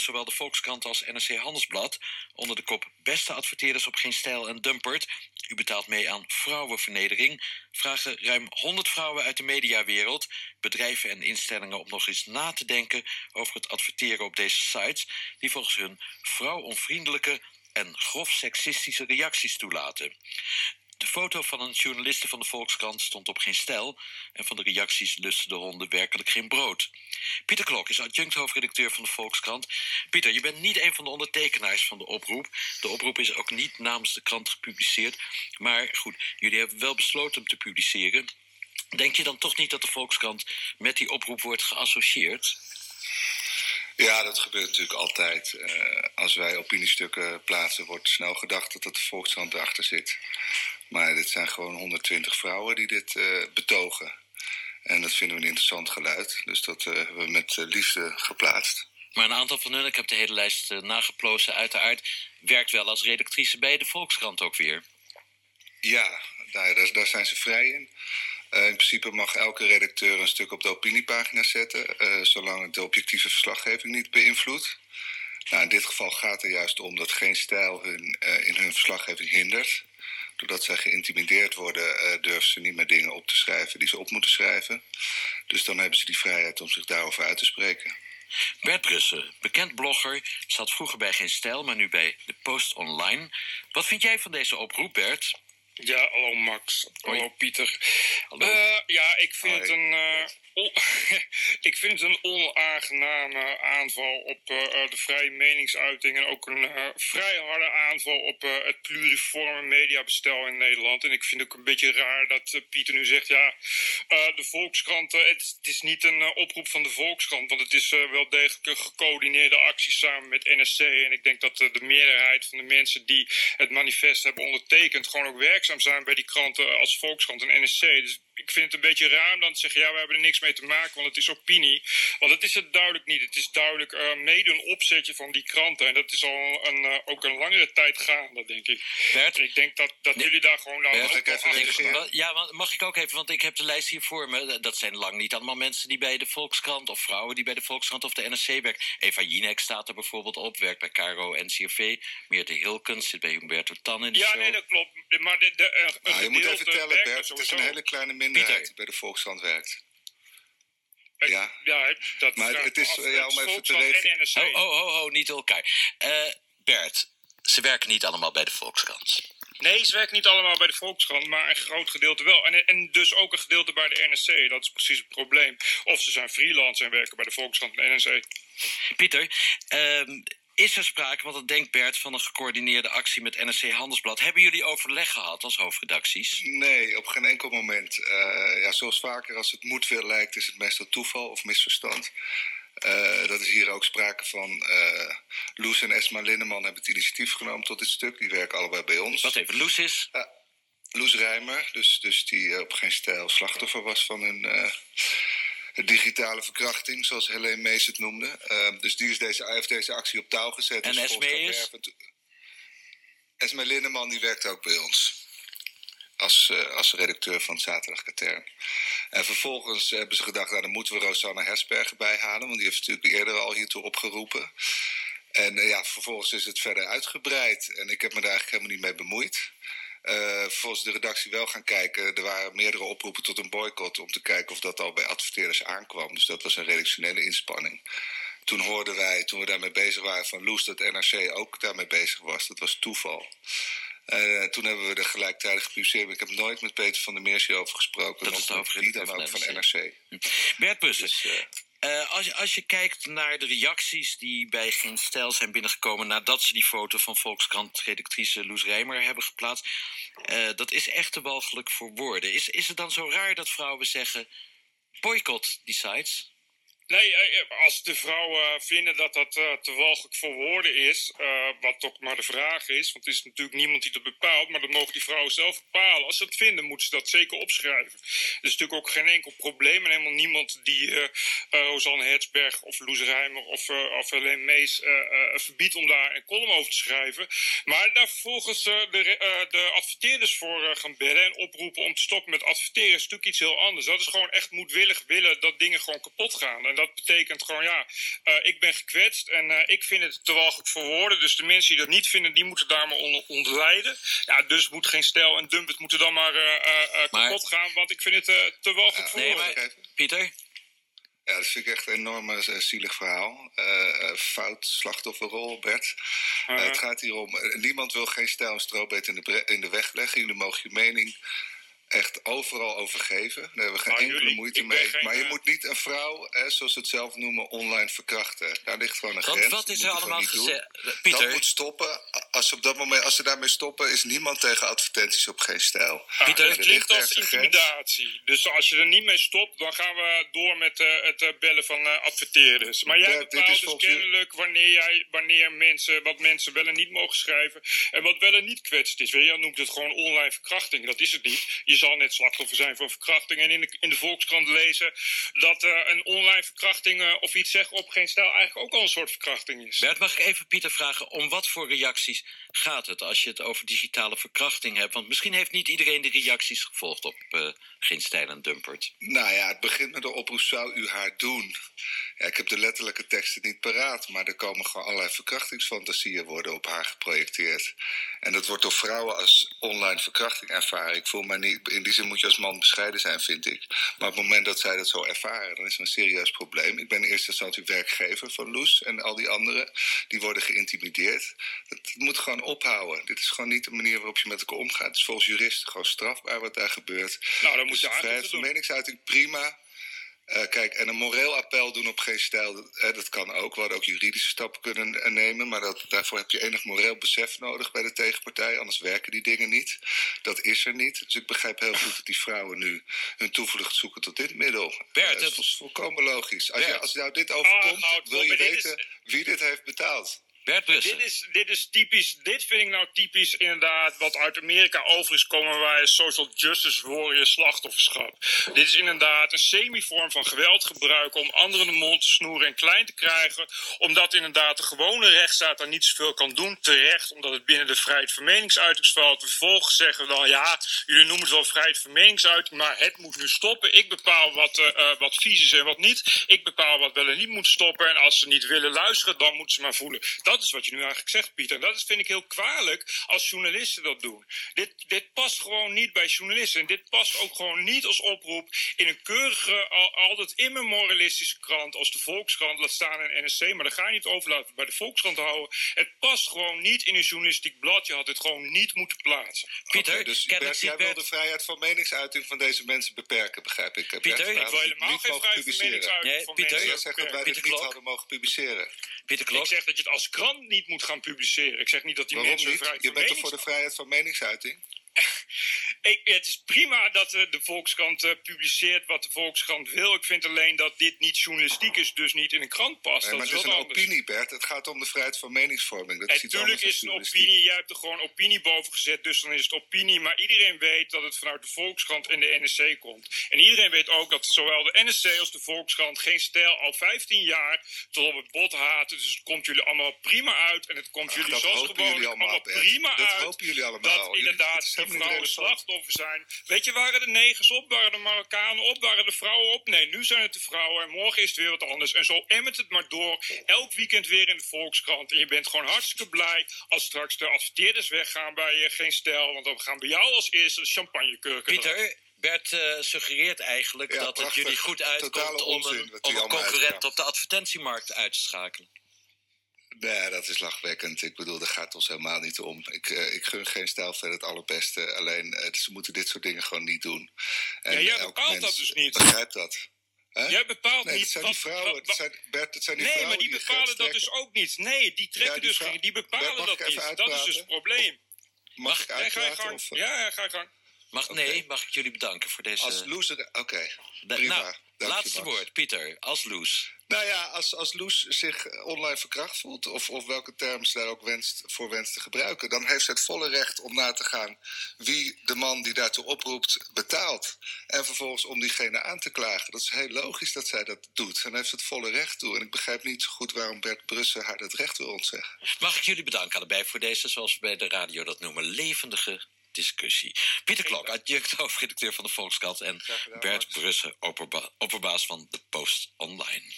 zowel de Volkskrant als NRC Handelsblad. Onder de kop Beste adverteerders op geen stijl en dumpert. U betaalt mee aan vrouwenvernedering. Vragen ruim 100 vrouwen uit de mediawereld, bedrijven en instellingen om nog eens na te denken over het adverteren op deze sites, die volgens hun vrouwonvriendelijke en grof seksistische reacties toelaten. De foto van een journaliste van de Volkskrant stond op geen stijl en van de reacties lusten de honden werkelijk geen brood. Pieter Klok is adjunct hoofdredacteur van de Volkskrant. Pieter, je bent niet een van de ondertekenaars van de oproep. De oproep is ook niet namens de krant gepubliceerd. Maar goed, jullie hebben wel besloten om te publiceren. Denk je dan toch niet dat de Volkskrant met die oproep wordt geassocieerd? Ja, dat gebeurt natuurlijk altijd. Uh, als wij opiniestukken plaatsen, wordt snel gedacht dat de Volkskrant erachter zit. Maar dit zijn gewoon 120 vrouwen die dit uh, betogen. En dat vinden we een interessant geluid. Dus dat uh, hebben we met liefde geplaatst. Maar een aantal van hun, ik heb de hele lijst nageplozen uiteraard, werkt wel als redactrice bij de Volkskrant ook weer. Ja, daar, daar zijn ze vrij in. Uh, in principe mag elke redacteur een stuk op de opiniepagina zetten, uh, zolang het de objectieve verslaggeving niet beïnvloedt. Nou, in dit geval gaat er juist om dat geen stijl hun uh, in hun verslaggeving hindert. Doordat zij geïntimideerd worden, durven ze niet meer dingen op te schrijven die ze op moeten schrijven. Dus dan hebben ze die vrijheid om zich daarover uit te spreken. Bert Brussen, bekend blogger, zat vroeger bij Geen Stijl, maar nu bij de Post Online. Wat vind jij van deze oproep, Bert? Ja, hallo Max. Hallo Hoi. Pieter. Hallo. Uh, ja, ik vind, Hoi. het een, uh, on- ik vind het een onaangename aanval op uh, de vrije meningsuiting. En ook een vrij harde aanval op het pluriforme mediabestel in Nederland. En ik vind het ook een beetje raar dat Pieter nu zegt: ja, de Volkskrant. het, is, het is niet een oproep van de Volkskrant, want het is wel degelijk een gecoördineerde actie samen met NSC. En ik denk dat de meerderheid van de mensen die het manifest hebben ondertekend, gewoon ook werkzaam zijn bij die kranten als Volkskrant en NSC. Dus ik vind het een beetje raar om dan te zeggen: ja, we hebben er niks mee te maken, want het is opinie. Want dat is het duidelijk niet. Het is duidelijk uh, mede een opzetje van die kranten. En dat is al een, uh, ook een langere tijd gaande, denk ik. Bert? En ik denk dat, dat Nee. jullie daar gewoon. Bert, ik even. Wel, Ja, want mag ik ook even, want ik heb de lijst hier voor me. Dat zijn lang niet allemaal mensen die bij de Volkskrant... of vrouwen die bij de Volkskrant of de NSC werken. Eva Jinek staat er bijvoorbeeld op, werkt bij Caro en CRV. Meerte Hilkens zit bij Humberto Tan in de Ja, show. nee, dat klopt. Maar de, de, Nou, je moet even tellen, er Bert. Het is een hele kleine minderheid bij de Volkskrant werkt. Ik- Ja. ja, dat Maar het is, eh, ja, om even te Volkskrant regen- en NSC. Ho, ho, ho, ho, niet elkaar. Eh, Bert, ze werken niet allemaal bij de Volkskrant. Nee, ze werken niet allemaal bij de Volkskrant, maar een groot gedeelte wel. En, en dus ook een gedeelte bij de NSC. Dat is precies het probleem. Of ze zijn freelance en werken bij de Volkskrant en NSC. Pieter, ehm, is er sprake, want dat denkt Bert, van een gecoördineerde actie met NRC Handelsblad. Hebben jullie overleg gehad als hoofdredacties? Nee, op geen enkel moment. Eh, ja, zoals vaker, als het moedwil lijkt, is het meestal toeval of misverstand. Eh, dat is hier ook sprake van. eh Loes en Esma Linneman hebben het initiatief genomen tot dit stuk. Die werken allebei bij ons. Wacht even, Loes is... Loes Rijmer, dus, dus die op geen stijl slachtoffer was van hun digitale verkrachting, zoals Helene Mees het noemde. Eh, dus die is deze, heeft deze actie op touw gezet. En Dus Esme is? Esme Linneman die werkt ook bij ons. Als, eh, als redacteur van Zaterdag Katern. En vervolgens hebben ze gedacht, nou, dan moeten we Rosanne Hersberger bijhalen. Want die heeft natuurlijk eerder al hiertoe opgeroepen. En eh, ja, vervolgens is het verder uitgebreid. En ik heb me daar eigenlijk helemaal niet mee bemoeid. Eh volgens de redactie wel gaan kijken. Er waren meerdere oproepen tot een boycott om te kijken of dat al bij adverteerders aankwam. Dus dat was een redactionele inspanning. Toen hoorden wij, toen we daarmee bezig waren, van Loes dat NRC ook daarmee bezig was. Dat was toeval. Eh, toen hebben we er gelijktijdig gepubliceerd. Ik heb nooit met Peter van der Meers hierover gesproken. Dat is met wie dan ook van NRC. Bert Bussen, Dus, Eh, als, als je kijkt naar de reacties die bij Geen Stijl zijn binnengekomen nadat ze die foto van Volkskrant-redactrice Loes Rijmer hebben geplaatst, eh, dat is echt te walgelijk voor woorden. Is, is het dan zo raar dat vrouwen zeggen: boycott die sites? Nee, eh, als de vrouwen vinden dat dat eh, te walgelijk voor woorden is, eh, wat toch maar de vraag is, want het is natuurlijk niemand die dat bepaalt, maar dat mogen die vrouwen zelf bepalen. Als ze dat vinden, moeten ze dat zeker opschrijven. Er is natuurlijk ook geen enkel probleem en helemaal niemand die eh, eh, Rosanne Hertzberg of Loes Rijmer of, eh of Mees eh, eh, verbiedt om daar een column over te schrijven. Maar daar vervolgens eh, de, eh, de adverteerders voor eh, gaan bellen en oproepen om te stoppen met adverteren is natuurlijk iets heel anders. Dat is gewoon echt moedwillig willen dat dingen gewoon kapot gaan. Dat betekent gewoon, ja, eh, ik ben gekwetst en eh, ik vind het te walgelijk voor woorden. Dus de mensen die dat niet vinden, die moeten daar maar onder, onder lijden. Ja, dus moet geen stijl en dump, het moeten dan maar, eh, eh, eh, Maar- kapot gaan, want ik vind het eh, te walgelijk voor Nee, woorden. maar Pieter? Ja, dat vind ik echt een enorm zielig verhaal. Eh, eh, fout slachtofferrol, Bert. Het gaat hier om, niemand wil geen stijl en strobeet in de, in de weg leggen. Jullie mogen je mening echt overal over geven. Daar hebben we geen Maar enkele jullie- moeite mee. geen, maar je eh, moet niet een vrouw, hè, zoals ze het zelf noemen, online verkrachten. Daar ligt gewoon een Want grens. wat Dat is er allemaal gezegd? Dat Pieter, moet stoppen. Als ze, op dat moment, als ze daarmee stoppen, is niemand tegen advertenties op geen stijl. Pieter, dat er klinkt ligt als intimidatie. Dus als je er niet mee stopt, dan gaan we door met eh, het eh, bellen van eh, adverteerders. Maar jij Ja, dit bepaalt is dus kennelijk wanneer, jij, wanneer mensen, wat mensen wel en niet mogen schrijven. En wat wel en niet kwetst is. Jij noemt het gewoon online verkrachting. Dat is het niet. Je zal net slachtoffer zijn van verkrachting. En in de, in de Volkskrant lezen dat eh, een online verkrachting eh, of iets zeggen op geen stijl eigenlijk ook al een soort verkrachting is. Bert, mag ik even Pieter vragen, om wat voor reacties gaat het als je het over digitale verkrachting hebt? Want misschien heeft niet iedereen de reacties gevolgd op eh, Geen Stijl en Dumpert. Nou ja, het begint met de oproep: zou u haar doen? Ja, ik heb de letterlijke teksten niet paraat, maar er komen gewoon allerlei verkrachtingsfantasieën worden op haar geprojecteerd. En dat wordt door vrouwen als online verkrachting ervaren. Ik voel me niet, in die zin moet je als man bescheiden zijn, vind ik. Maar op het moment dat zij dat zo ervaren, dan is er een serieus probleem. Ik ben in eerste instantie werkgever van Loes en al die anderen. Die worden geïntimideerd. Het moet gewoon ophouden. Dit is gewoon niet de manier waarop je met elkaar omgaat. Het is volgens juristen gewoon strafbaar wat daar gebeurt. Nou, dan moet Dus je vrijheid aangifte van meningsuiting, prima. Eh, kijk, en een moreel appel doen op geen stijl, dat, eh, dat kan ook. We hadden ook juridische stappen kunnen eh, nemen, maar dat, daarvoor heb je enig moreel besef nodig bij de tegenpartij, anders werken die dingen niet. Dat is er niet. Dus ik begrijp heel goed dat die vrouwen nu hun toevlucht zoeken tot dit middel. Bert, Eh, dat het- is vol- volkomen logisch. Als, je, Bert. als jou dit overkomt, Ah, houd wil je is- weten wie dit heeft betaald. Dit is, dit is typisch, dit vind ik nou typisch inderdaad wat uit Amerika over is komen bij social justice warrior slachtofferschap. Dit is inderdaad een semi-vorm van geweld gebruiken om anderen de mond te snoeren en klein te krijgen. Omdat inderdaad de gewone rechtsstaat daar niet zoveel kan doen. Terecht, omdat het binnen de vrijheid van meningsuiting valt. Vervolgens zeggen we dan ja, jullie noemen het wel vrijheid van meningsuiting, maar het moet nu stoppen. Ik bepaal wat, eh, wat vies is en wat niet. Ik bepaal wat wel en niet moet stoppen. En als ze niet willen luisteren, dan moeten ze maar voelen. Dat is wat je nu eigenlijk zegt, Pieter. En dat is, vind ik heel kwalijk als journalisten dat doen. Dit, dit past gewoon niet bij journalisten. En dit past ook gewoon niet als oproep in een keurige, al, altijd immemorialistische krant als de Volkskrant. Laat staan in NSC, maar daar ga je niet over laten bij de Volkskrant houden. Het past gewoon niet in een journalistiek blad. Je had het gewoon niet moeten plaatsen. Pieter, dus Bert, jij wil de vrijheid van meningsuiting van deze mensen beperken, begrijp ik. Bert, Pieter, ik wil helemaal niet geen mogen vrijheid van publiceren. meningsuiting Nee, van Pieter, mensen Jij zegt dat wij dit niet hadden mogen publiceren. Pieter Ik zeg dat je het als krant niet moet gaan publiceren. Ik zeg niet dat die Waarom mensen niet? Je bent toch voor de vrijheid van meningsuiting? Ik, het is prima dat eh, de Volkskrant eh, publiceert wat de Volkskrant wil. Ik vind alleen dat dit niet journalistiek is, dus niet in een krant past. Nee, dat maar is het is een anders. opinie, Bert. Het gaat om de vrijheid van meningsvorming. Dat Natuurlijk is een opinie. Jij hebt er gewoon opinie boven gezet, dus dan is het opinie. Maar iedereen weet dat het vanuit de Volkskrant en de NSC komt. En iedereen weet ook dat zowel de NSC als de Volkskrant geen stijl al 15 jaar tot op het bot haten. Dus het komt jullie allemaal prima uit. En het komt Ach, jullie dat zoals gewoon allemaal, prima Dat uit. hopen jullie allemaal. Dat inderdaad vrouwen slachtoffer zijn. Weet je, waren de negers op, waren de Marokkanen op, waren de vrouwen op? Nee, nu zijn het de vrouwen en morgen is het weer wat anders. En zo emmert het maar door. Elk weekend weer in de Volkskrant. En je bent gewoon hartstikke blij als straks de adverteerders weggaan bij eh, Geen Stijl. Want dan gaan bij jou als eerste de champagnekurken. Pieter, Bert eh, suggereert eigenlijk Ja, dat het jullie goed uitkomt om een, om een concurrent op de advertentiemarkt uit te schakelen. Nee, dat is lachwekkend. Ik bedoel, daar gaat ons helemaal niet om. Ik, eh, ik gun geen stijl verder het allerbeste. Alleen, eh, ze moeten dit soort dingen gewoon niet doen. En Ja, jij bepaalt dat dus niet. begrijpt dat. Jij bepaalt nee, niet dat zijn die vrouwen. Dat zijn, Bert, dat zijn die Nee, vrouwen maar die bepalen dat dus ook niet. Nee, die trekken Ja, die dus geen- die bepalen dat niet. Dat is dus uitpraten? het probleem. Mag ik Ja, ga je uitpraten? gang. Of, Ja, ja, ga je gang. Mag, Nee, mag ik jullie bedanken voor deze... Als loser... Oké, prima. nou, je, laatste woord, Pieter, als Loes. Nou ja, als, als Loes zich online verkracht voelt, of, of welke term ze daar ook wenst, voor wenst te gebruiken, dan heeft ze het volle recht om na te gaan wie de man die daartoe oproept betaalt. En vervolgens om diegene aan te klagen. Dat is heel logisch dat zij dat doet. En heeft ze het volle recht toe. En ik begrijp niet zo goed waarom Bert Brussen haar dat recht wil ontzeggen. Mag ik jullie bedanken allebei voor deze, zoals we bij de radio dat noemen, levendige discussie. Pieter Klok, adjunct hoofdredacteur van de Volkskrant en Bert. Brussen, opperba- opperbaas van de Post Online.